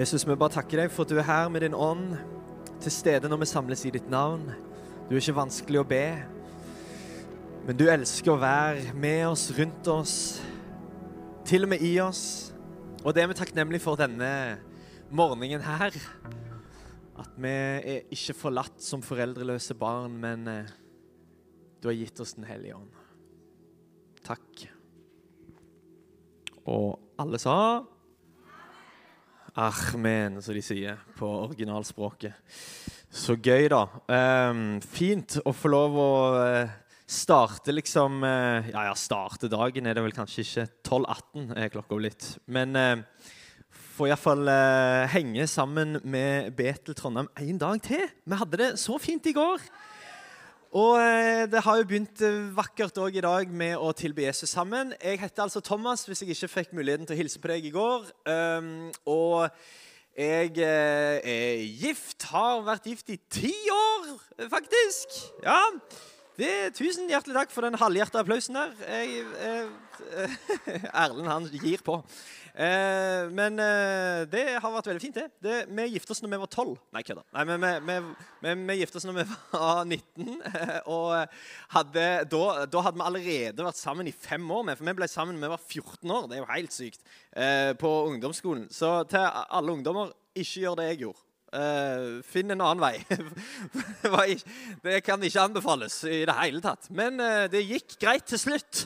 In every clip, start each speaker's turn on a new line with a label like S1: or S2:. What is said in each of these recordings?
S1: Jesus, vi bare takker deg for at du er her med din ånd, til stede når vi samles i ditt navn. Du er ikke vanskelig å be, men du elsker å være med oss, rundt oss, til og med i oss. Og det er vi takknemlige for denne morgenen her. At vi er ikke forlatt som foreldreløse barn, men eh, du har gitt oss Den hellige ånd. Takk. Og alle sa Amen, som de sier på originalspråket. Så gøy, da. Um, fint å få lov å uh, starte liksom uh, Ja, ja, starte dagen er det vel kanskje ikke. 12.18 er klokka blitt. Men uh, får iallfall uh, henge sammen med Betel Trondheim en dag til. Vi hadde det så fint i går. Og eh, det har jo begynt eh, vakkert òg i dag med å tilbe Jesus sammen. Jeg heter altså Thomas, hvis jeg ikke fikk muligheten til å hilse på deg i går. Um, og jeg eh, er gift, har vært gift i ti år, faktisk. Ja. Det, tusen hjertelig takk for den halvhjerta applausen der. Jeg, eh, Erlend han gir på. Eh, men eh, det har vært veldig fint, det. det vi gifta oss når vi var 12. Nei, kødda. Nei, men vi, vi, vi, gifta oss når vi var 19. Og hadde, da, da, hadde vi allerede vært sammen i fem år. For vi ble sammen da vi var 14 år. Det er jo helt sykt. Eh, på ungdomsskolen. Så til alle ungdommer, ikke gjør det jeg gjorde. Uh, finn en annen vei. det kan ikke anbefales i det hele tatt. Men uh, det gikk greit til slutt.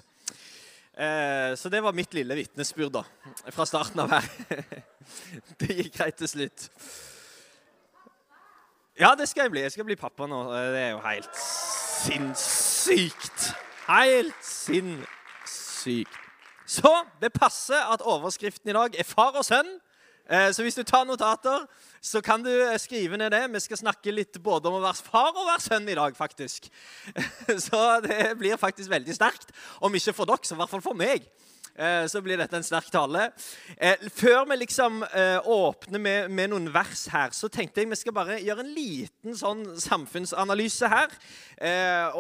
S1: Uh, så det var mitt lille vitnesbyrd fra starten av her. det gikk greit til slutt. Ja, det skal jeg bli. Jeg skal bli pappa nå. Det er jo helt sinnssykt. Helt sinnssykt. Så det passer at overskriften i dag er far og sønn. Så hvis du tar notater, så kan du eh, skrive ned det. Vi skal snakke litt både om å være far og være sønn i dag, faktisk. Så det blir faktisk veldig sterkt. Om ikke for dere, så i hvert fall for meg. Eh, så blir dette en sterk tale. Før vi liksom åpner med, med, noen vers her, så tenkte jeg vi skal bare gjøre en liten sånn samfunnsanalyse her.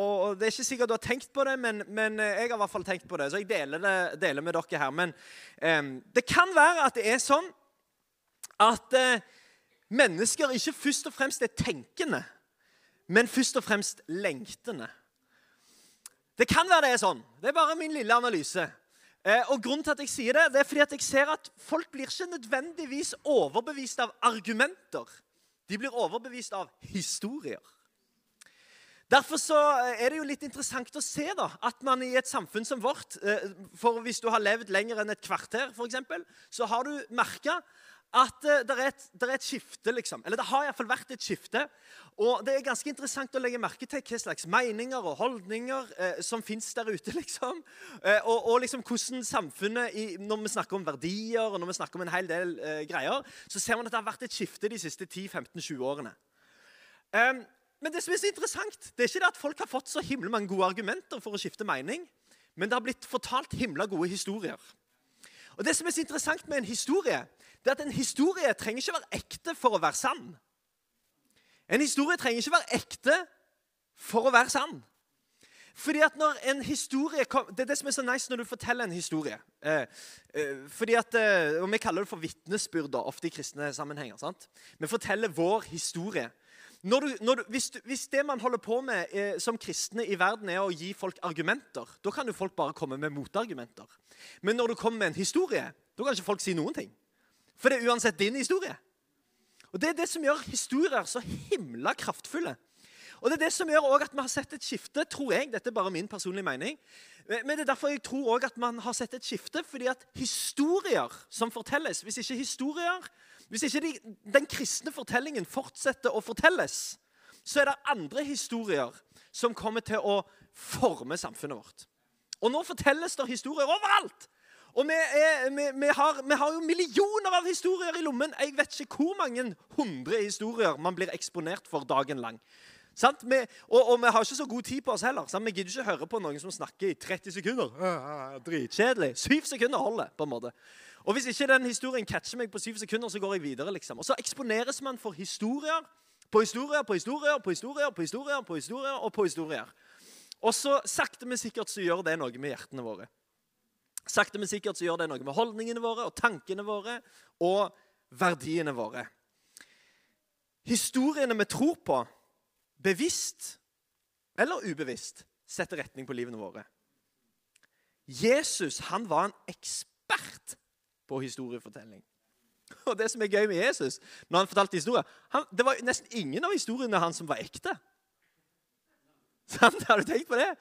S1: Og Det er ikke sikkert du har tenkt på det, men, men jeg har i hvert fall tenkt på det. Så jeg deler det deler med dere her. Men det kan være at det er sånn at eh, mennesker ikke først og fremst er tenkende, men først og fremst lengtende. Det kan være det er sånn. Det er bare min lille analyse. Eh, og grunnen til at jeg sier det, det er fordi at jeg ser at folk blir ikke nødvendigvis overbevist av argumenter. De blir overbevist av historier. Derfor så eh, er det jo litt interessant å se da, at man i et samfunn som vårt eh, for Hvis du har levd lenger enn et kvarter, eksempel, så har du merka at uh, det, er et, det er et skifte, liksom. Eller det har iallfall vært et skifte. Og det er ganske interessant å legge merke til hva slags meninger og holdninger eh, som fins der ute. liksom. Eh, og, og, liksom hvordan samfunnet, i, Når vi snakker om verdier og når vi snakker om en hel del greier, så ser man at det har vært et skifte de siste 10-15-20 årene. Um, men det som er så interessant, det er ikke det at folk har fått så himla mange gode argumenter for å skifte mening, men det har blitt fortalt himla gode historier. Og det som er så interessant med en historie, det er at en historie trenger ikke være ekte for å være sann. En historie trenger ikke være ekte for å være sann. Fordi at når en historie kom, Det er det som er så nice når du forteller en historie. Eh, eh, fordi at, eh, og Vi kaller det for vitnesbyrder ofte i kristne sammenhenger. sant? Vi forteller vår historie. Når du, når du, hvis, du, hvis, det man holder på med eh, som kristne i verden, er å gi folk argumenter, da kan jo folk bare komme med motargumenter. Men når du kommer med en historie, da kan ikke folk si noen ting. For det er uansett din historie. Og Det er det som gjør historier så himla kraftfulle. Og Det er det som gjør også at vi har sett et skifte, tror jeg. Dette er bare min personlige mening. Men det er derfor jeg tror også at man har sett et skifte. Fordi at historier som fortelles Hvis ikke historier, hvis ikke de, den kristne fortellingen fortsetter å fortelles, så er det andre historier som kommer til å forme samfunnet vårt. Og nå fortelles det historier overalt! Og vi, er, vi, vi, har, vi, har, jo millioner av historier i lommen. Jeg vet ikke hvor mange hundre historier man blir eksponert for dagen lang. Og, og, vi har ikke så god tid på oss heller. Sant? Vi gidder ikke høre på noen som snakker i 30 sekunder. Dritkjedelig. Syv sekunder holder. på en måte. Og Hvis ikke den historien catcher meg på syv sekunder, så går jeg videre. liksom. Og Så eksponeres man for historier på historier på historier på historier på historier på historier og på historier. Og så sakte, men sikkert så gjør det noe med hjertene våre. Sakte, men sikkert så gjør det noe med holdningene våre og tankene våre og verdiene våre. Historiene vi tror på, bevisst eller ubevisst, setter retning på livene våre. Jesus han var en ekspert på historiefortelling. Og det som er gøy med Jesus, når han fortalte historier han, Det var nesten ingen av historiene hans som var ekte. Sant? Har du tenkt på det?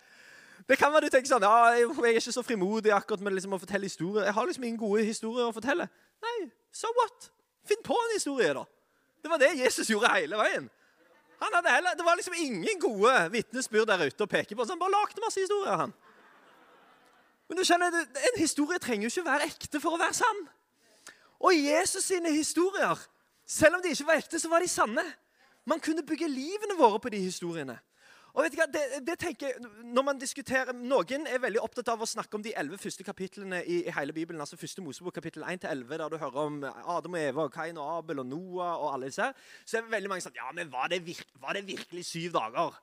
S1: Det kan være du tenker sånn ja, Jeg er ikke så frimodig akkurat med liksom å fortelle historier. Jeg har liksom ingen gode historier å fortelle. Nei, so what? Finn på en historie, da. Det var det Jesus gjorde hele veien. Heller, det var liksom ingen gode vitnesbyrd der ute å peke på. Så han bare lagde masse historier. han. Men du skjønner, En historie trenger jo ikke være ekte for å være sann. Og Jesus sine historier, selv om de ikke var ekte, så var de sanne. Man kunne bygge livene våre på de historiene. Og vet du hva, det, det tenker jeg, når man diskuterer, Noen er veldig opptatt av å snakke om de elleve første kapitlene i, i, hele Bibelen. altså første Mosebok kapittel 1-11, der du hører om Adam og Eva, og Kain og Abel og Noah og alle disse. Så er det veldig mange som sånn Ja, men var det, virke, var det virkelig syv dager?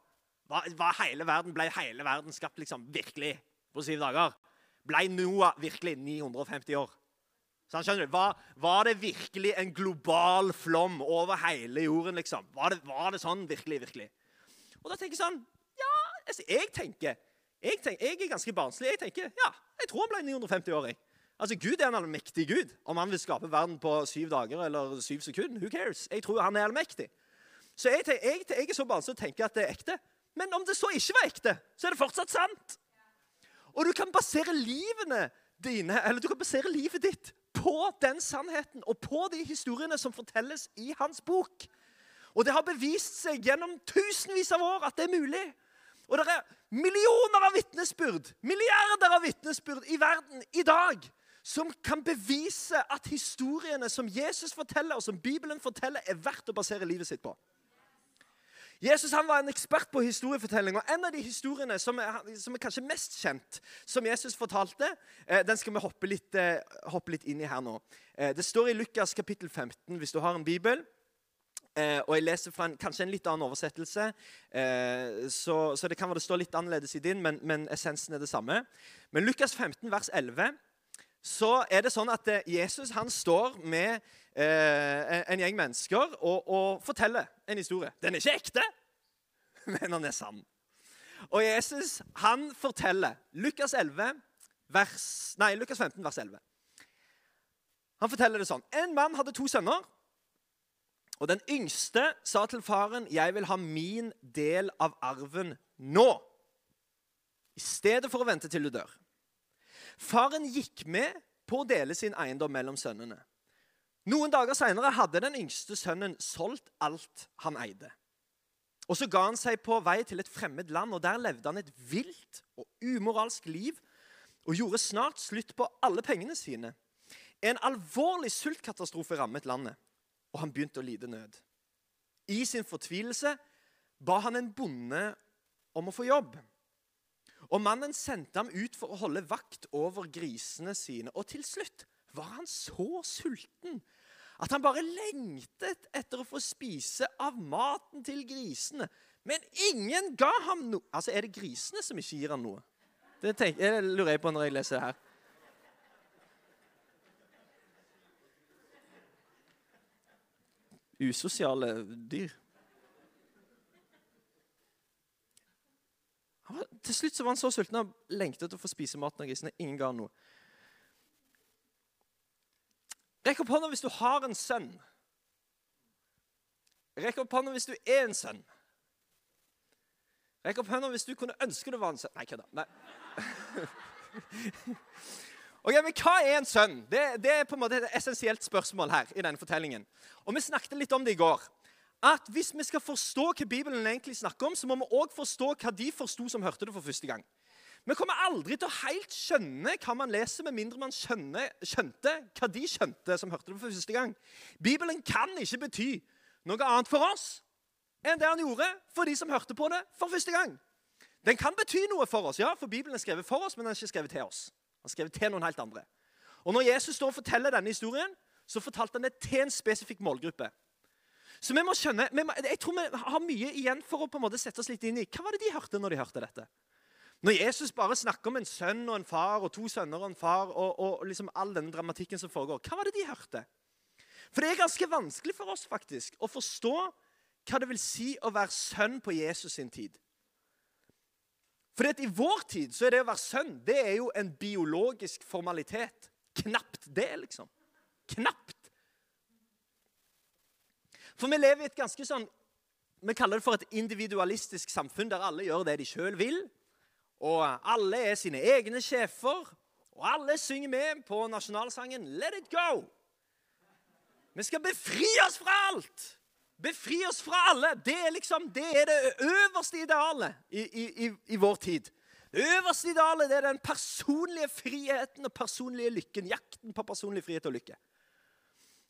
S1: Var, var, hele verden, Ble hele verden skapt liksom virkelig på syv dager? Ble Noah virkelig 950 år? Så han skjønner du? Var, var, det virkelig en global flom over hele jorden? liksom? Var det, var det sånn virkelig, virkelig? Og da tenker jeg sånn Ja, altså, jeg tenker jeg, tenker, jeg er ganske barnslig. Jeg tenker, ja, jeg tror han ble 950 år. Altså, Gud er en allmektig Gud. Om han vil skape verden på syv dager eller syv sekunder, who cares? Jeg tror han er allmektig. Så jeg, tenker, jeg, jeg er så barnslig å tenke at det er ekte. Men om det så ikke var ekte, så er det fortsatt sant. Og du kan basere livene dine, eller du kan basere livet ditt på den sannheten og på de historiene som fortelles i hans bok. Og det har bevist seg gjennom tusenvis av år at det er mulig. Og det er millioner av vitnesbyrd, milliarder av vitnesbyrd i verden i dag som kan bevise at historiene som Jesus forteller, og som Bibelen forteller, er verdt å basere livet sitt på. Jesus han var en ekspert på historiefortelling. og En av de historiene som er, som er kanskje mest kjent, som Jesus fortalte, eh, den skal vi hoppe litt, eh, hoppe litt, inn i her nå. Eh, det står i Lukas kapittel 15, hvis du har en bibel. Og jeg leser fra en, kanskje en litt annen oversettelse, så, så, det kan være det står litt annerledes i din, men, men, essensen er det samme. Men Lukas 15, vers 11, så er det sånn at Jesus han står med eh, en gjeng mennesker og, og, forteller en historie. Den er ikke ekte, men den er sann. Og Jesus han forteller Lukas, 11, vers, nei, Lukas 15, vers 11. Han forteller det sånn. En mann hadde to sønner. Og den yngste sa til faren, 'Jeg vil ha min del av arven nå.' I stedet for å vente til du dør. Faren gikk med på å dele sin eiendom mellom sønnene. Noen dager seinere hadde den yngste sønnen solgt alt han eide. Og Så ga han seg på vei til et fremmed land, og der levde han et vilt og umoralsk liv og gjorde snart slutt på alle pengene sine. En alvorlig sultkatastrofe rammet landet og han begynte å lide nød. I sin fortvilelse ba han en bonde om å få jobb. Og Mannen sendte ham ut for å holde vakt over grisene sine. Og til slutt var han så sulten at han bare lengtet etter å få spise av maten til grisene. Men ingen ga ham noe. Altså, Er det grisene som ikke gir ham noe? Det, tenker, det lurer jeg på når jeg leser det her. usosiale dyr. Til slutt så var han så sulten han lengtet etter å få spise maten av grisene. Ingen ga noe. Rekk opp hånda hvis du har en sønn. Rekk opp hånda hvis du er en sønn. Rekk opp hånda hvis du kunne ønske du var en sønn. Nei, kødda. Nei. Ok, men Hva er en sønn? Det, det, er på en måte et essensielt spørsmål her. i denne fortellingen. Og Vi snakket litt om det i går. At Hvis vi skal forstå hva Bibelen egentlig snakker om, så må vi òg forstå hva de forsto som hørte det for første gang. Vi kommer aldri til å helt skjønne hva man leser, med mindre man skjønne, skjønte hva de skjønte som hørte det for første gang. Bibelen kan ikke bety noe annet for oss enn det han gjorde for de som hørte på det for første gang. Den kan bety noe for oss, ja, for Bibelen er skrevet for oss, men den er ikke skrevet til oss. Han skrevet til noen helt andre. Og Når Jesus står og forteller denne historien, så fortalte han det til en spesifikk målgruppe. Så vi må skjønne, vi må, Jeg tror vi har mye igjen for å på en måte sette oss litt inn i hva var det de hørte når de hørte dette. Når Jesus bare snakker om en sønn og en far og to sønner og en far og, og liksom all denne dramatikken som foregår, hva var det de hørte? For det er ganske vanskelig for oss faktisk å forstå hva det vil si å være sønn på Jesus sin tid. For I vår tid så er det å være sønn det er jo en biologisk formalitet. Knapt det, liksom. Knapt. For vi lever i et ganske sånn Vi kaller det for et individualistisk samfunn der alle gjør det de sjøl vil. Og alle er sine egne sjefer. Og alle synger med på nasjonalsangen 'Let it go'. Vi skal befri oss fra alt! Befri oss fra alle. Det er liksom, det, er det øverste idealet i, i, i, vår tid. Det øverste idealet det er den personlige friheten og personlige lykken. Jakten på personlig frihet og lykke.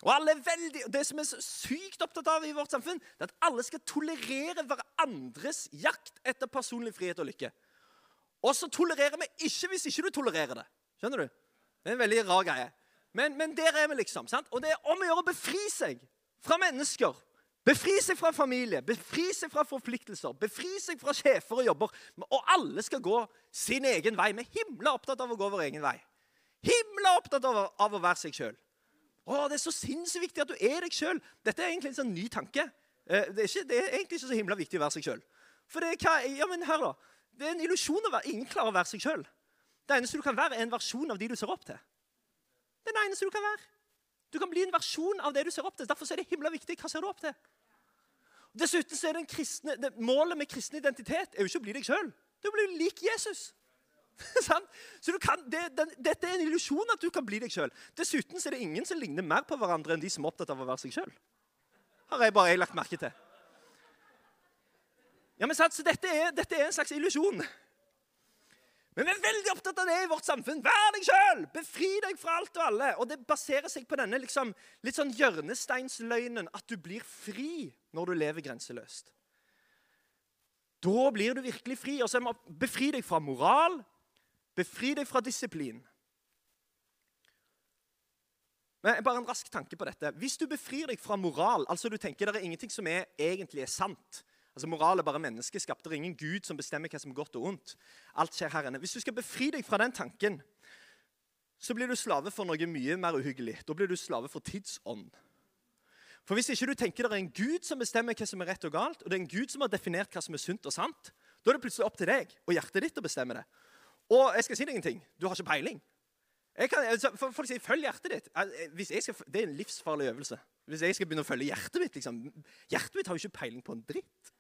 S1: Og alle er veldig, Det som er så sykt opptatt av i vårt samfunn, det er at alle skal tolerere hverandres jakt etter personlig frihet og lykke. Og så tolererer vi ikke hvis ikke du tolererer det. Skjønner du? Det er en veldig rar greie. Men, men der er vi, liksom. sant? Og det er om å gjøre å befri seg fra mennesker. Befri seg fra familie, befri seg fra forpliktelser, befri seg fra sjefer og jobber. Og alle skal gå sin egen vei. Vi er himla opptatt av å gå vår egen vei. Himla opptatt av, av å være seg sjøl. Det er så sinnssykt viktig at du er deg sjøl. Dette er egentlig en sånn ny tanke. Eh, det er, ikke, det er egentlig ikke så himla viktig å være seg sjøl. For det er, hva, ja, men hør da, det er en illusjon å være Ingen klarer å være seg sjøl. Det eneste du kan være, er en versjon av de du ser opp til. Det er det eneste du kan være. Du kan bli en versjon av det du ser opp til. Derfor er det himla viktig. Hva ser du opp til? Dessuten så er kristne, det, Målet med kristen identitet er jo ikke å bli deg sjøl. Det er å bli lik Jesus. så kan, det, den, Dette er en illusjon at du kan bli deg sjøl. Dessuten så er det ingen som ligner mer på hverandre enn de som er opptatt av å være seg sjøl. Har jeg bare jeg lagt merke til. Ja, men sant, så dette er, dette er en slags illusjon. Men vi er veldig opptatt av det i vårt samfunn. Vær deg sjøl! Befri deg fra alt og alle. Og det baserer seg på denne liksom, litt sånn hjørnesteinsløgnen at du blir fri når du lever grenseløst. Da blir du virkelig fri. Og så må befri deg fra moral, befri deg fra disiplin. Men bare en rask tanke på dette. Hvis du befrir deg fra moral, altså du tenker det er ingenting som er, egentlig er sant, Altså Moral er bare menneskeskapt. Det er ingen Gud som bestemmer hva som er godt og ondt. Alt skjer her inne. Hvis du skal befri deg fra den tanken, så blir du slave for noe mye mer uhyggelig. Da blir du slave for tidsånd. For Hvis ikke du tenker det er en Gud som bestemmer hva som er rett og galt, og det er en Gud som har definert hva som er sunt og sant, da er det plutselig opp til deg og hjertet ditt å bestemme det. Og jeg skal si deg en ting. Du har ikke peiling. Kan, altså, folk sier 'følg hjertet ditt'. Skal, det er en livsfarlig øvelse. Hvis jeg skal begynne å følge hjertet mitt liksom, Hjertet mitt har jo ikke peiling på en dritt.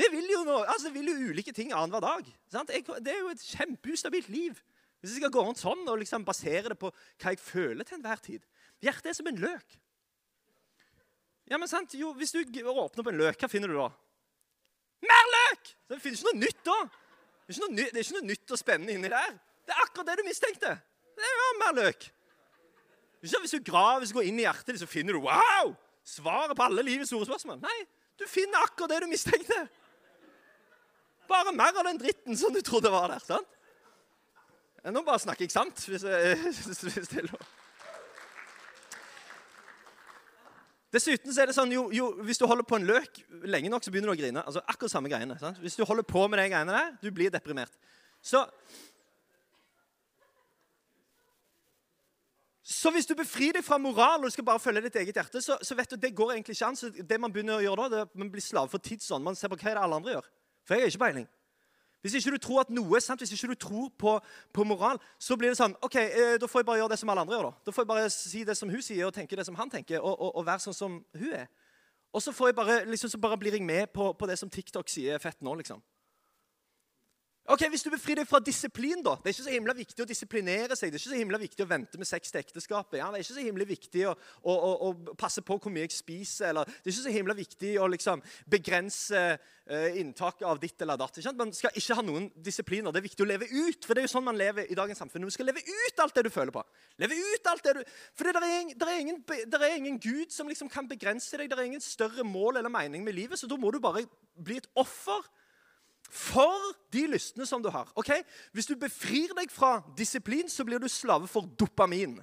S1: Det vil jo, noe, altså vil jo ulike ting annenhver dag. Jeg, det er jo et kjempeustabilt liv. Hvis jeg skal gå rundt sånn og liksom basere det på hva jeg føler til enhver tid. Hjertet er som en løk. Ja, men sant, jo, Hvis du åpner opp en løk, hva finner du da? Mer løk! Så det finnes ikke noe nytt da. Det er noe, det er ikke noe nytt og spennende inni der. Det er akkurat det du mistenkte. Det er jo mer løk. Hvis du graver, hvis du går inn i hjertet ditt, så finner du wow! Svaret på alle livets store spørsmål. Nei, du finner akkurat det du mistenkte. Bare mer av den dritten som du trodde var der. sant? Nå bare snakker jeg sant, hvis, jeg, hvis det er lov. Dessuten så er det sånn, jo, jo, Hvis du holder på en løk lenge nok, så begynner du å grine. Altså akkurat samme greiene. Sant? Hvis du holder på med de greiene der, du blir deprimert. Så, så hvis du befrir deg fra moral og du skal bare følge ditt eget hjerte, så, så vet du, det går egentlig ikke an. Så det man begynner å gjøre da, det er man blir slave for tidsånd. Man ser på hva er det alle andre gjør. For jeg har ikke peiling. Hvis ikke du tror at noe er sant, hvis ikke du tror på, på, moral, så blir det sånn OK, eh, da får jeg bare gjøre det som alle andre gjør. Da Da får jeg bare si det som hun sier, og tenke det som han tenker, og, og, og være sånn som hun er. Og så, bare, liksom, så bare blir jeg med på, på det som TikTok sier er fett nå, liksom. Ok, Hvis du befrir deg fra disiplin, da. Det er ikke så himla viktig å disiplinere seg. Det er ikke så himla viktig å vente med sex til ekteskapet. Ja, det er ikke så himla viktig å, å, å, å, passe på hvor mye jeg spiser. Eller det er ikke så himla viktig å liksom begrense uh, inntaket av ditt eller datt. Man skal ikke ha noen disipliner. Det er viktig å leve ut. For det er jo sånn man lever i dagens samfunn. Du skal leve ut alt det du føler på. Leve ut alt det du... For det er, det er, ingen, det er ingen Gud som liksom kan begrense deg. Det er ingen større mål eller mening med livet. Så da må du bare bli et offer for de lystene som du har. Ok? Hvis du befrir deg fra disiplin, så blir du slave for dopamin.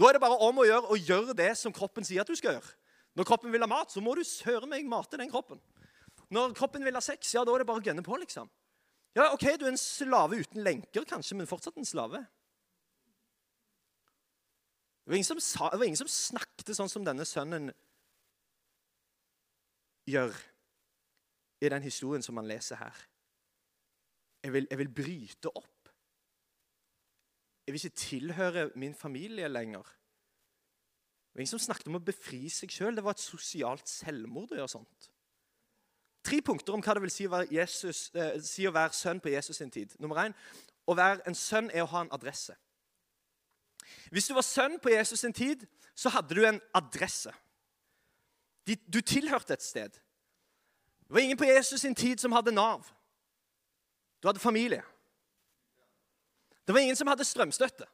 S1: Da er det bare om å gjøre å gjøre det som kroppen sier at du skal gjøre. Når kroppen vil ha mat, så må du søre meg mate den kroppen. Når kroppen vil ha sex, ja, da er det bare å gønne på, liksom. Ja, ok, Du er en slave uten lenker, kanskje, men fortsatt en slave. Det var, ingen som sa, var ingen som snakket sånn som denne sønnen gjør i den historien som man leser her. Jeg vil, jeg vil bryte opp. Jeg vil ikke tilhøre min familie lenger. Det var ingen som snakket om å befri seg sjøl. Det var et sosialt selvmord å gjøre sånt. Tre punkter om hva det vil si å være, Jesus, eh, si å være sønn på Jesus sin tid. Nummer én å være en sønn er å ha en adresse. Hvis du var sønn på Jesus sin tid, så hadde du en adresse. Du tilhørte et sted. Det var ingen på Jesus sin tid som hadde Nav. Du hadde familie. Det var ingen som hadde strømstøtte.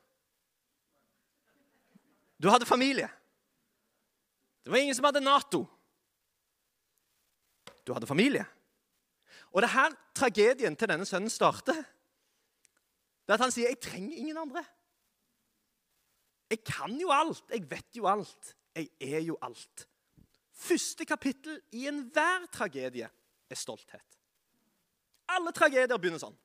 S1: Du hadde familie. Det var ingen som hadde Nato. Du hadde familie. Og det er her tragedien til denne sønnen starter. Det er at han sier 'Jeg trenger ingen andre'. Jeg kan jo alt. Jeg vet jo alt. Jeg er jo alt. Første kapittel i enhver tragedie er stolthet. Alle tragedier begynner sånn.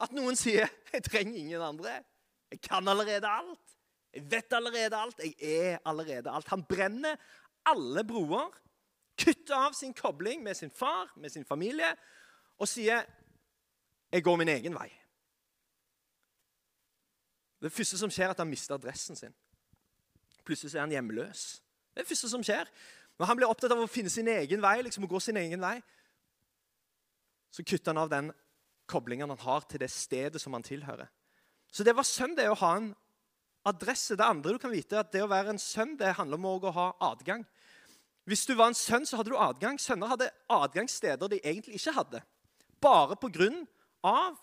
S1: At noen sier 'Jeg trenger ingen andre'. 'Jeg kan allerede alt'. 'Jeg vet allerede alt'. 'Jeg er allerede alt'. Han brenner alle broer, kutter av sin kobling med sin far, med sin familie, og sier 'Jeg går min egen vei'. Det første som skjer, er at han mister adressen sin. Plutselig er han hjemløs. Det er det første som skjer. Når han blir opptatt av å finne sin egen vei, liksom å gå sin egen vei, så kutter han av den koblingen han har til det stedet som han tilhører. Så det var sønn, det å ha en adresse. Det andre du kan vite, er at det å være en sønn det handler om å ha adgang. Hvis du var en sønn, så hadde du adgang. Sønner hadde adgangssteder de egentlig ikke hadde. Bare på grunn av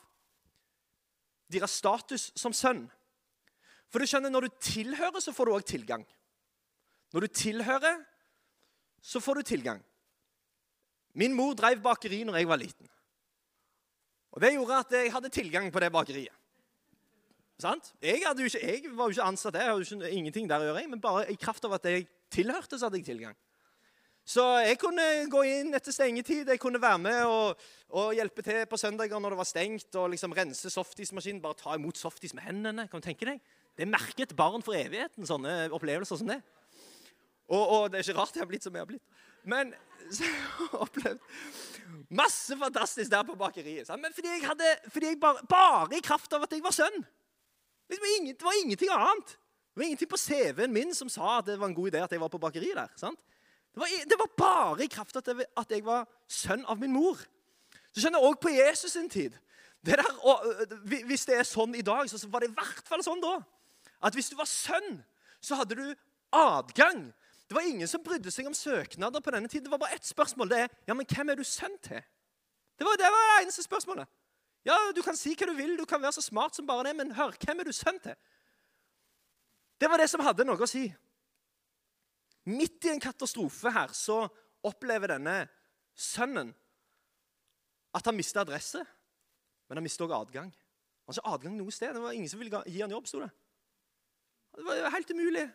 S1: deres status som sønn. For du skjønner, Når du tilhører, så får du òg tilgang. Når du tilhører, så får du tilgang. Min mor drev bakeri når jeg var liten. Og Det gjorde at jeg hadde tilgang på det bakeriet. Sant? Jeg, ikke, jeg var jo ikke ansatt der, jeg hadde ikke, ingenting der å gjøre, men bare i kraft av at jeg tilhørte, så hadde jeg tilgang. Så jeg kunne gå inn etter stengetid. Jeg kunne være med og, og hjelpe til på søndager når det var stengt, og liksom rense softismaskinen. Bare ta imot softis med hendene. Kan du tenke deg? Det er merket barn for evigheten, sånne opplevelser som det. Og, og det er ikke rart jeg har blitt som jeg har blitt. Men så jeg har opplevd masse fantastisk der på bakeriet. Sant? Men fordi jeg, hadde, fordi jeg bare, bare, i kraft av at jeg var sønn. Det var, ingen, det var ingenting annet. Det var ingenting på CV-en min som sa at det var en god idé at jeg var på bakeriet der. Sant? Det, var, det var bare i kraft av at, at jeg var sønn av min mor. Så skjønner jeg òg på Jesus sin tid. Det der, og, hvis det er sånn i dag, så var det i hvert fall sånn da. At hvis du var sønn, så hadde du adgang det var ingen som brydde seg om søknader på denne tiden. Det var bare ett spørsmål. Det er ja, men hvem er du sønn til? Det var det, var det eneste spørsmålet. Ja, Du kan si hva du vil, du kan være så smart som bare det, men hør, hvem er du sønn til? Det var det som hadde noe å si. Midt i en katastrofe her så opplever denne sønnen at han mister adresse, men han mister også adgang. Han har ikke adgang noe sted. Det var ingen som ville gi han jobb, sto det. Det var helt umulig.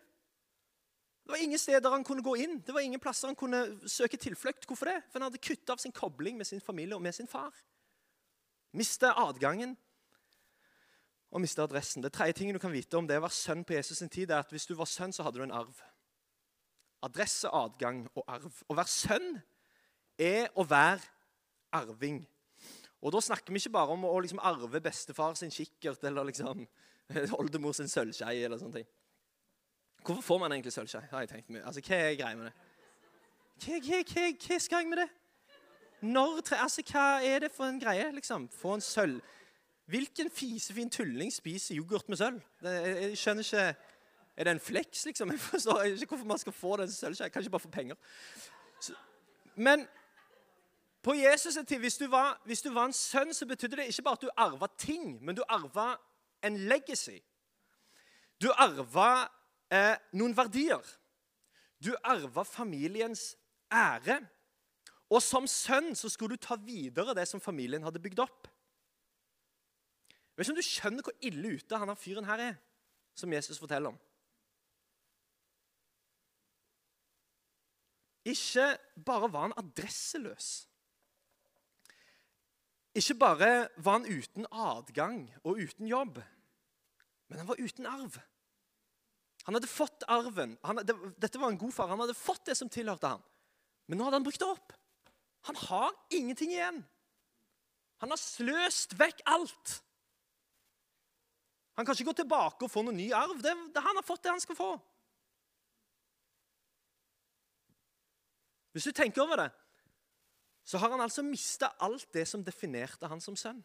S1: Det var ingen steder han kunne gå inn. Det var ingen plasser han kunne søke tilflukt. Hvorfor det? For han hadde kutta av sin kobling med sin familie og med sin far. Mista adgangen og mista adressen. Det tredje tingen du kan vite om det å være sønn på Jesus' sin tid, er at hvis du var sønn, så hadde du en arv. Adresse, adgang og arv. Å være sønn er å være arving. Og Da snakker vi ikke bare om å liksom arve bestefar sin kikkert eller liksom oldemor sin sølvskei. eller sånne ting. Hvorfor får man egentlig sølvskje? har jeg tenkt mye. Altså, Hva er greia med det? Hva, hva, hva, hva, skal jeg med det? Når, altså, Hva er det for en greie? liksom? Få en sølv... Hvilken fisefin tulling spiser yoghurt med sølv? Det, jeg, jeg, skjønner ikke Er det en fleks, liksom? Jeg forstår ikke hvorfor man skal få den sølvskei. Kanskje bare få penger. Så, men på Jesus' tid, hvis du, var, hvis du var en sønn, så betydde det ikke bare at du arva ting, men du arva en legacy. Du arva eh, noen verdier. Du arva familiens ære. Og som sønn så skulle du ta videre det som familien hadde bygd opp. Jeg vet ikke om du skjønner hvor ille ute han fyren her er, som Jesus forteller om. Ikke bare var han adresseløs. Ikke bare var han uten adgang og uten jobb, men han var uten arv. Han hadde fått arven. Han, det, dette var en god far. Han hadde fått det som tilhørte ham. Men nå hadde han brukt det opp. Han har ingenting igjen. Han har sløst vekk alt. Han kan ikke gå tilbake og få noen ny arv. Det, det, han har fått det han skal få. Hvis du tenker over det, så har han altså mista alt det som definerte han som sønn.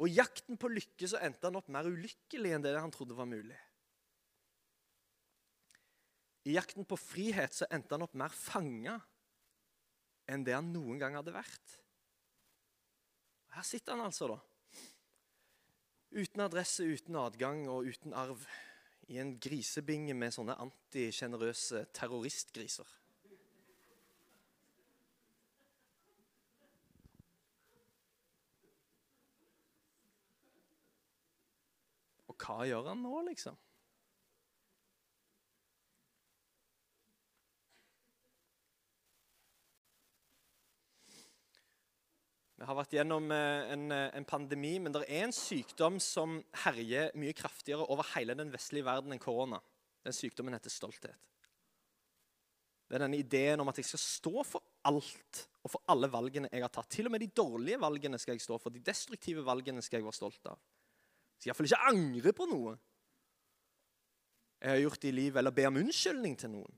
S1: Og i jakten på lykke så endte han opp mer ulykkelig enn det han trodde var mulig. I jakten på frihet så endte han opp mer fanga enn det han noen gang hadde vært. Her sitter han altså, da. Uten adresse, uten adgang og uten arv. I en grisebinge med sånne antisjenerøse terroristgriser. Hva gjør han nå, liksom? Vi har vært gjennom eh, en, eh, en, pandemi, men det er en sykdom som herjer mye kraftigere over hele den vestlige verden enn korona. Den sykdommen heter stolthet. Det er denne ideen om at jeg skal stå for alt og for alle valgene jeg har tatt. Til og med de dårlige valgene skal jeg stå for. De destruktive valgene skal jeg være stolt av. Skal iallfall ikke angre på noe jeg har gjort i livet, eller be om unnskyldning til noen.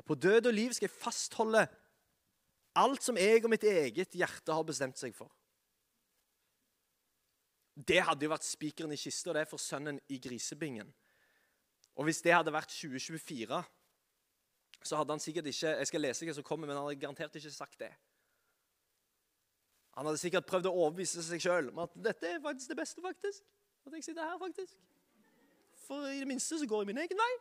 S1: Og på død og liv skal jeg fastholde Alt som jeg og mitt eget hjerte har bestemt seg for. Det hadde jo vært spikeren i kista det er for sønnen i grisebingen. Og hvis det hadde vært 2024, så hadde han sikkert ikke Jeg skal lese hva som kommer, men han hadde garantert ikke sagt det. Han hadde sikkert prøvd å overbevise seg sjøl om at dette er faktisk det beste. faktisk. At jeg sitter her, faktisk. For i det minste så går jeg min egen vei.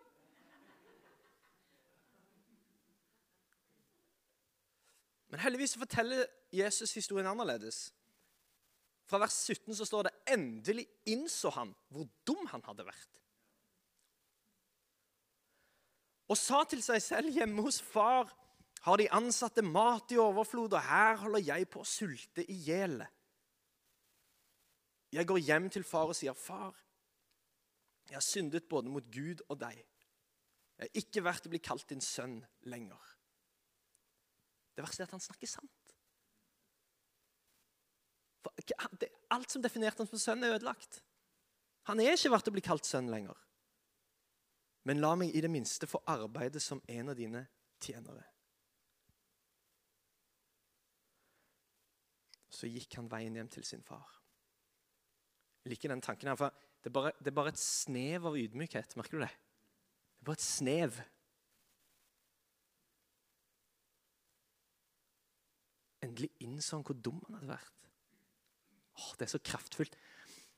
S1: Men heldigvis forteller Jesus historien annerledes. Fra vers 17 så står det endelig innså han hvor dum han hadde vært. Og sa til seg selv hjemme hos far har de ansatte mat i overflod, og her holder jeg på å sulte i hjel. Jeg går hjem til far og sier, 'Far, jeg har syndet både mot Gud og deg.' 'Jeg er ikke verdt å bli kalt din sønn lenger.' Det verste er at han snakker sant. For alt som definerte han som sønn, er ødelagt. Han er ikke verdt å bli kalt sønn lenger. Men la meg i det minste få arbeide som en av dine tjenere. Så gikk han veien hjem til sin far. Jeg liker den tanken her, for det er, bare, det er bare et snev av ydmykhet. Merker du det? Det er bare et snev. Endelig innså han hvor dum han hadde vært. Åh, det er så kraftfullt.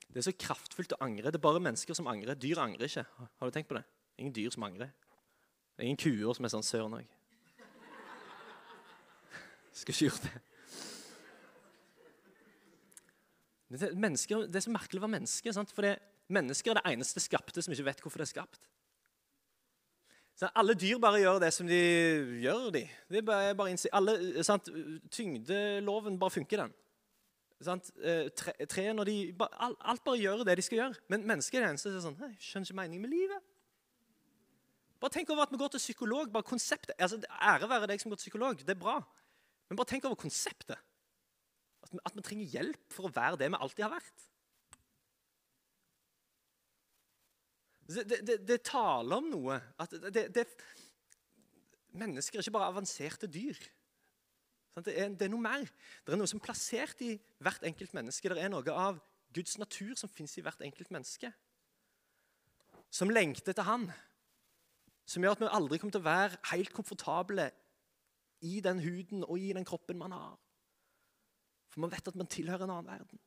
S1: Det er så kraftfullt å angre. Det er bare mennesker som angrer. Dyr angrer ikke. Har du tenkt på det? Ingen dyr som angrer. Det er ingen kuer som er sånn søren òg. Skulle ikke gjort det. Det, mennesker, det er så merkelig å være menneske. Sant? For mennesker er det eneste skapte som ikke vet hvorfor det er skapt. Så alle dyr bare gjør det som de gjør. de. de bare, bare alle, sant? Tyngdeloven bare funker, den. Sant? Eh, tre, tre når de, alt bare gjør det de skal gjøre. Men mennesker er det eneste som er sånn Jeg skjønner ikke meningen med livet. Bare tenk over at vi går til psykolog. bare konseptet, altså Ære være deg som går til psykolog, det er bra. Men bare tenk over konseptet. At vi, at vi trenger hjelp for å være det vi alltid har vært. Det, det, det, taler om noe. At det, mennesker er ikke bare avanserte dyr. Det er, det er, noe mer. Det er noe som er plassert i hvert enkelt menneske. Det er noe av Guds natur som fins i hvert enkelt menneske. Som lengter etter Han. Som gjør at vi aldri kommer til å være helt komfortable i den huden og i den kroppen man har. For man vet at man tilhører en annen verden.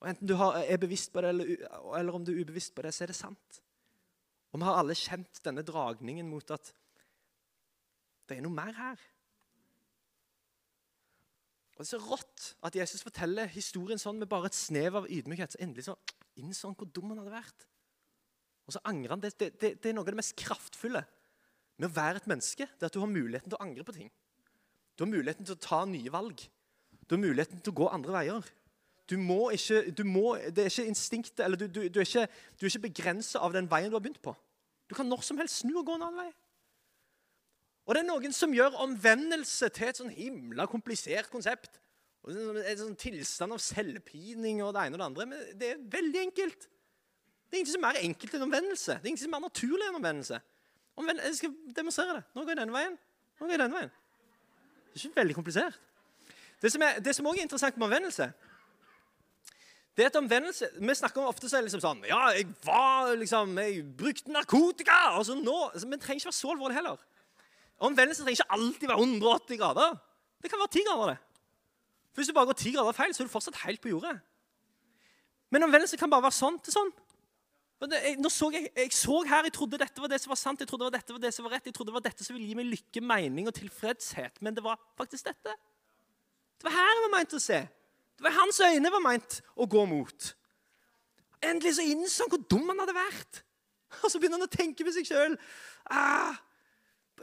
S1: Og Enten du er bevisst på det, eller, om du er ubevisst på det, så er det sant. Og vi har alle kjent denne dragningen mot at det er noe mer her. Og Det er så rått at Jesus forteller historien sånn med bare et snev av ydmykhet. Så endelig så innså han hvor dum han hadde vært. Og så angrer han. Det, det, det, er noe av det mest kraftfulle med å være et menneske. Det er at du har muligheten til å angre på ting. Du har muligheten til å ta nye valg. Du har muligheten til å gå andre veier. Du må ikke, du må, det er ikke instinktet, eller du, du, du er ikke, du ikke begrensa av den veien du har begynt på. Du kan når som helst snu og gå en annen vei. Og det er noen som gjør omvendelse til et sånn himla komplisert konsept. En sånn tilstand av selvpining og det ene og det andre. Men det er veldig enkelt. Det er ingenting som er mer enkelt enn omvendelse. Det er ingenting som er mer naturlig enn omvendelse. Omvend jeg skal demonstrere det. Nå går jeg denne veien. Nå går jeg denne veien. Det er ikke veldig komplisert. Det som, er, også er interessant med omvendelse, det er at omvendelse Vi snakker ofte så liksom sånn Ja, jeg var liksom Jeg brukte narkotika! og så nå, Men det trenger ikke være så alvorlig heller. Omvendelse trenger ikke alltid være 180 grader. Det kan være 10 grader. det. For Hvis du bare går 10 grader feil, så er du fortsatt helt på jordet. Men omvendelse kan bare være sånn til sånn. Jeg, så jeg, jeg, så her, jeg trodde dette var det som var sant, jeg trodde det var dette var det som var rett, jeg trodde det var dette som ville gi meg lykke, mening og tilfredshet. Men det var faktisk dette. Det var her jeg var meint å se. Det var hans øyne var meint å gå mot. Endelig så innså han hvor dum han hadde vært. Og så begynner han å tenke med seg sjøl. Ah,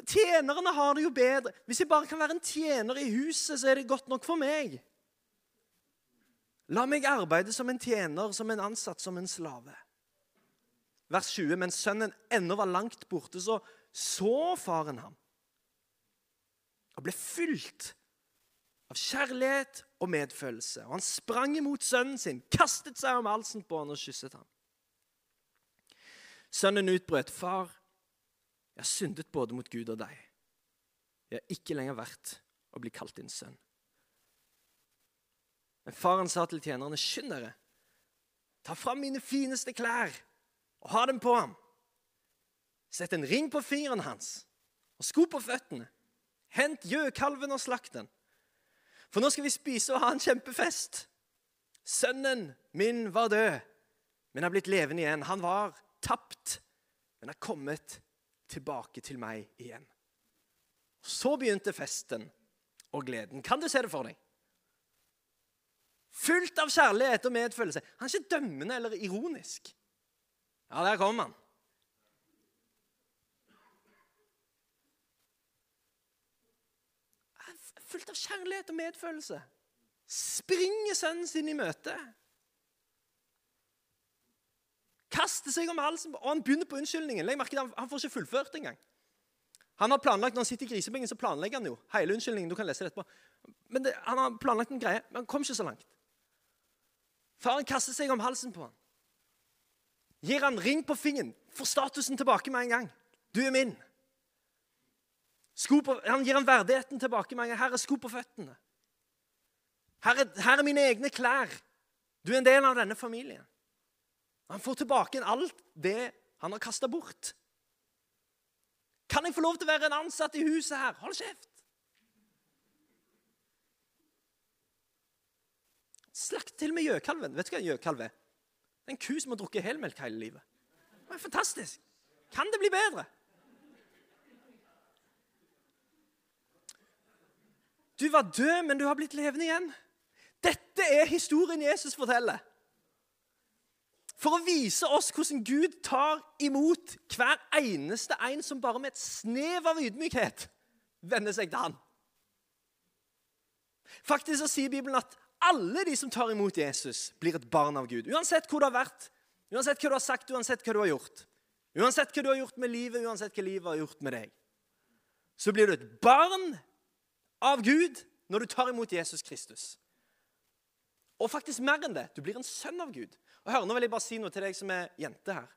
S1: tjenerne har det jo bedre. Hvis jeg bare kan være en tjener i huset, så er det godt nok for meg. La meg arbeide som en tjener, som en ansatt, som en slave vers 20. Mens sønnen ennå var langt borte, så så faren ham og ble fylt av kjærlighet og medfølelse. Og han sprang imot sønnen sin, kastet seg om halsen på han og kysset ham. Sønnen utbrøt, 'Far, jeg har syndet både mot Gud og deg.' 'Jeg er ikke lenger verdt å bli kalt din sønn.' Men faren sa til tjenerne, 'Skynd dere, ta fram mine fineste klær.' Og ha dem på ham. Sett en ring på fingeren hans og sko på føttene. Hent gjøkalven og slakt den. For nå skal vi spise og ha en kjempefest. Sønnen min var død, men har blitt levende igjen. Han var tapt, men har kommet tilbake til meg igjen. Så begynte festen og gleden. Kan du se det for deg? Fullt av kjærlighet og medfølelse. Han er ikke dømmende eller ironisk. Ja, der kom han. Fullt av kjærlighet og medfølelse. Springer sønnen sin i møte. Kaster seg om halsen, og han begynner på unnskyldningen. Legg merke til, Han får ikke fullført engang. Han har planlagt, Når han sitter i grisebingen, så planlegger han jo hele unnskyldningen. du kan lese det etterpå. Men det, Han har planlagt en greie, men han kom ikke så langt. Faren kaster seg om halsen på ham. Gir han ring på fingeren, får statusen tilbake med en gang. Du er min. På, han gir han verdigheten tilbake med en gang. Her er sko på føttene. Her er, her er mine egne klær. Du er en del av denne familien. Han får tilbake alt det han har kasta bort. Kan jeg få lov til å være en ansatt i huset her? Hold kjeft! Slakt til med gjøkalven. Vet du hva en gjøkalv er? Det er en ku som har drukket helmelk hele livet. Det er fantastisk. Kan det bli bedre? Du var død, men du har blitt levende igjen. Dette er historien Jesus forteller. For å vise oss hvordan Gud tar imot hver eneste en som bare med et snev av ydmykhet vender seg til han. Faktisk så sier Bibelen at alle de som tar imot Jesus, blir et barn av Gud. Uansett hvor du har vært, uansett hva du har sagt, uansett hva du har gjort. Uansett hva du har gjort med livet, uansett hva livet har gjort med deg. Så blir du et barn av Gud når du tar imot Jesus Kristus. Og faktisk mer enn det. Du blir en sønn av Gud. Og hør, Nå vil jeg bare si noe til deg som er jente her.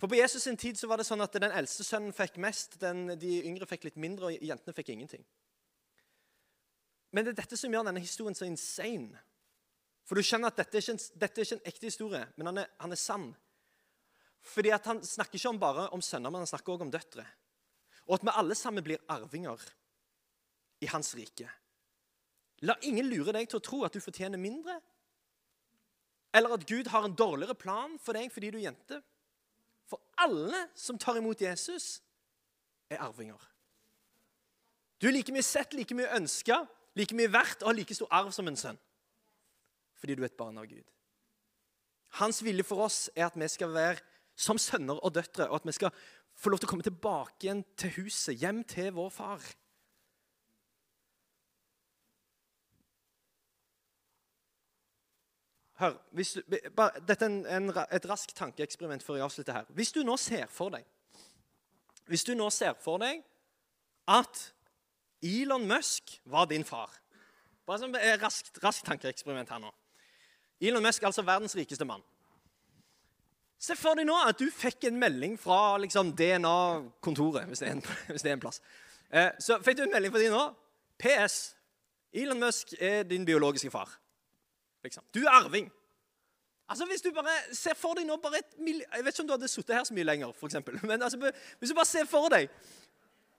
S1: For På Jesus' sin tid så var det sånn at den eldste sønnen fikk mest, den, de yngre fikk litt mindre, og jentene fikk ingenting. Men det er dette som gjør denne historien så insane. For du skjønner at dette er ikke en, er ikke en ekte historie, men han er, han er, sann. Fordi at Han snakker ikke bare om sønner, men han snakker også om døtre. Og at vi alle sammen blir arvinger i hans rike. La ingen lure deg til å tro at du fortjener mindre, eller at Gud har en dårligere plan for deg fordi du er jente. For alle som tar imot Jesus, er arvinger. Du er like mye sett, like mye ønska, like mye verdt og har like stor arv som en sønn. Fordi du er et barn av Gud. Hans vilje for oss er at vi skal være som sønner og døtre, og at vi skal få lov til å komme tilbake igjen til huset, hjem til vår far. hør du, bare, Dette er en, en, et raskt tankeeksperiment før jeg avslutter her. Hvis du nå ser for deg Hvis du nå ser for deg at Elon Musk var din far Bare som et raskt, raskt tankeeksperiment her nå. Elon Musk, altså verdens rikeste mann. Se for deg nå at du fikk en melding fra liksom, DNA-kontoret, hvis, hvis, det er en plass. Eh, så fikk du en melding fra de nå. PS. Elon Musk er din biologiske far. Liksom. Du er arving. Altså, hvis du bare ser for deg nå bare et Jeg vet ikke om du hadde sittet her så mye lenger, for eksempel. Men altså, hvis du bare ser for deg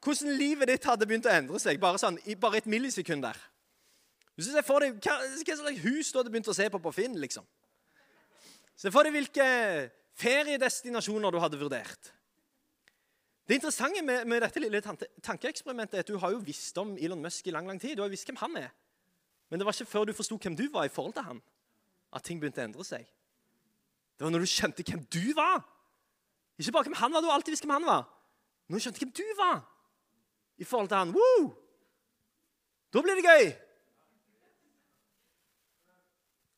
S1: hvordan livet ditt hadde begynt å endre seg bare, sånn, i bare et millisekund der. Du ser for deg hva, hva slags hus du hadde begynt å se på på Finn, liksom. Se for deg hvilke feriedestinasjoner du hadde vurdert. Det interessante med, med dette lille tankeeksperimentet er at du har jo visst om Elon Musk i lang lang tid. Du har jo visst hvem han er. Men det var ikke før du forsto hvem du var i forhold til han, at ting begynte å endre seg. Det var når du skjønte hvem du var. Ikke bare hvem han var, du har alltid visst hvem han var. Når du skjønte hvem du var i forhold til han. Woo! Da blir det gøy.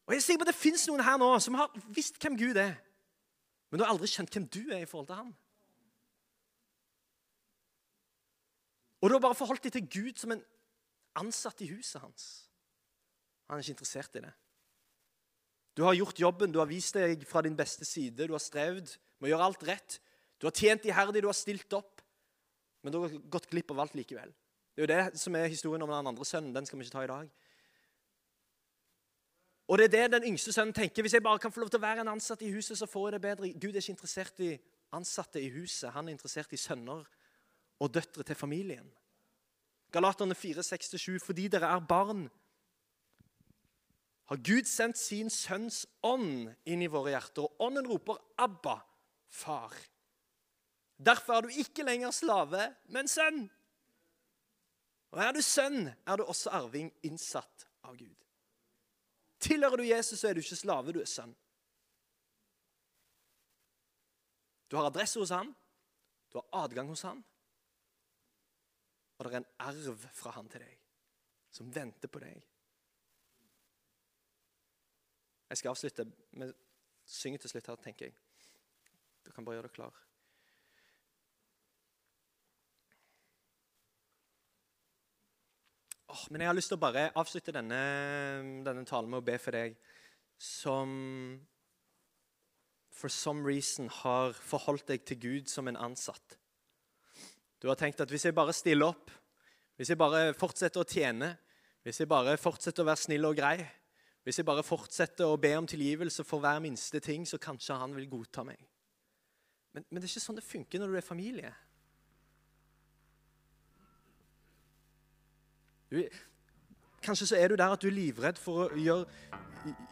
S1: Og jeg er sikker på at Det fins noen her nå som har visst hvem Gud er, men du har aldri kjent hvem du er i forhold til ham. Og du har bare forholdt deg til Gud som en ansatt i huset hans. Han er ikke interessert i det. Du har gjort jobben, du har vist deg fra din beste side, du har strevd med å gjøre alt rett. Du har tjent iherdig, du har stilt opp, men du har gått glipp av alt likevel. Det er jo det som er historien om den andre sønnen. Den skal vi ikke ta i dag. Og det er det den yngste sønnen tenker. Hvis jeg bare kan få lov til å være en ansatt i huset, så får jeg det bedre. Gud er ikke interessert i ansatte i huset. Han er interessert i sønner og døtre til familien. Galaterne 4, 6-7. Fordi dere er barn, har Gud sendt sin sønns ånd inn i våre hjerter. Og ånden roper 'Abba, far'. Derfor er du ikke lenger slave, men sønn. Og er du sønn, er du også arving innsatt av Gud. Tilhører du Jesus, så er du ikke slave, du er sønn. Du har adresse hos han, du har adgang hos han, og det er en arv fra han til deg som venter på deg. Jeg skal avslutte med synge til slutt her, tenker jeg. Du kan bare gjøre deg klar. Oh, men jeg har lyst til å bare avslutte denne, denne talen med å be for deg som for some reason har forholdt deg til Gud som en ansatt. Du har tenkt at hvis jeg bare stiller opp, hvis jeg bare fortsetter å tjene, hvis jeg bare fortsetter å være snill og grei, hvis jeg bare fortsetter å be om tilgivelse for hver minste ting, så kanskje han vil godta meg. Men, men det er ikke sånn det funker når du er familie. Du, kanskje så er du der at du er livredd for å gjøre,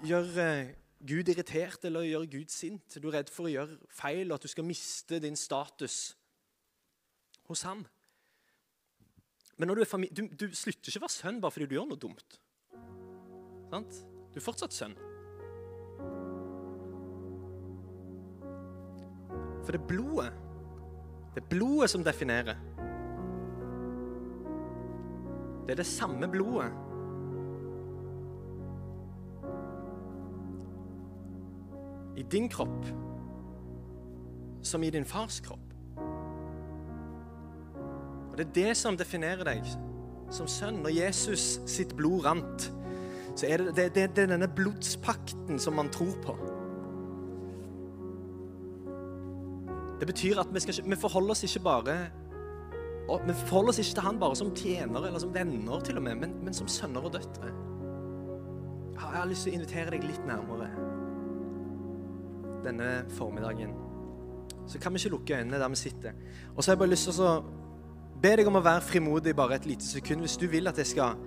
S1: gjøre eh, Gud irritert eller gjøre Gud sint. Du er redd for å gjøre feil og at du skal miste din status hos ham. Men du, du, du slutter ikke å være sønn bare fordi du gjør noe dumt. Sant? Du er fortsatt sønn. For det er blodet. Det er blodet som definerer. Det er det samme blodet. I din kropp som i din fars kropp. Og Det er det som definerer deg som sønn. Når Jesus sitt blod rant, så er det, det, det, det er denne blodspakten som man tror på. Det betyr at vi, skal, vi forholder oss ikke bare og Vi forholder oss ikke til han bare som tjenere eller som venner, til og med, men, men som sønner og døtre. Jeg har lyst til å invitere deg litt nærmere denne formiddagen. Så kan vi ikke lukke øynene der vi sitter. Og så har jeg bare lyst til å be deg om å være frimodig bare et lite sekund. Hvis du vil at jeg skal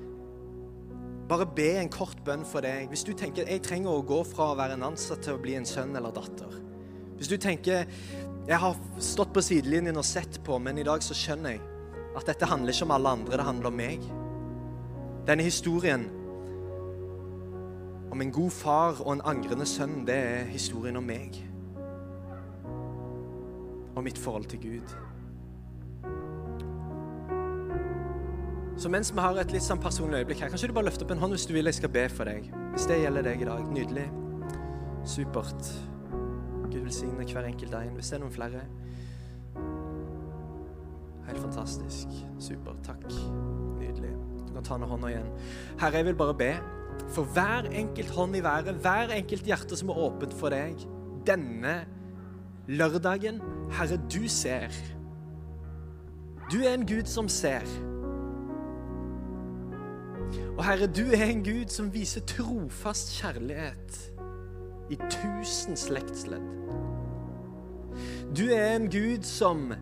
S1: bare be en kort bønn for deg. Hvis du tenker jeg trenger å gå fra å være en ansatt til å bli en sønn eller datter. Hvis du tenker jeg har stått på sidelinjen og sett på, men i dag så skjønner jeg at dette handler ikke om alle andre, det handler om meg. Denne historien om en god far og en angrende sønn, det er historien om meg. Og mitt forhold til Gud. Så mens vi har et litt sånn personlig øyeblikk her, kanskje du bare løfter opp en hånd hvis du vil jeg skal be for deg. Hvis det gjelder deg i dag. Nydelig. Supert. Gud velsigne hver enkelt en. Hvis det er noen flere Helt fantastisk. Super. Takk. Nydelig. Du kan ta ned hånda igjen. Herre, jeg vil bare be for hver enkelt hånd i været, hver enkelt hjerte som er åpent for deg denne lørdagen. Herre, du ser. Du er en Gud som ser. Og Herre, du er en Gud som viser trofast kjærlighet i tusen slektsledd. Du er en Gud som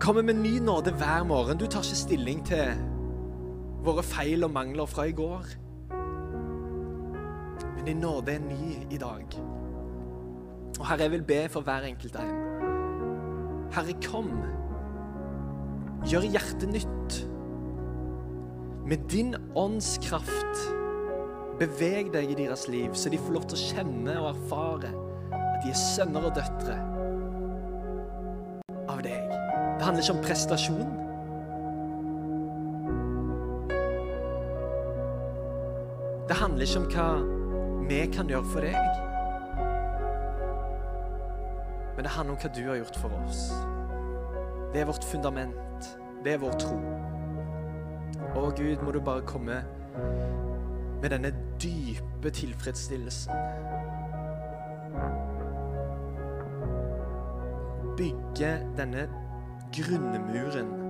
S1: kommer med ny nåde hver morgen. Du tar ikke stilling til våre feil og mangler fra i går. Men din nåde er ny i dag. Og Herre, jeg vil be for hver enkelt en. Herre, kom. Gjør hjertet nytt. Med din ånds kraft, beveg deg i deres liv, så de får lov til å kjenne og erfare at de er sønner og døtre av deg. Det handler ikke om prestasjon. Det handler ikke om hva vi kan gjøre for deg. Men det handler om hva du har gjort for oss. Det er vårt fundament. Det er vår tro. Å Gud, må du bare komme med denne dype tilfredsstillelsen. Bygge denne grunnmuren.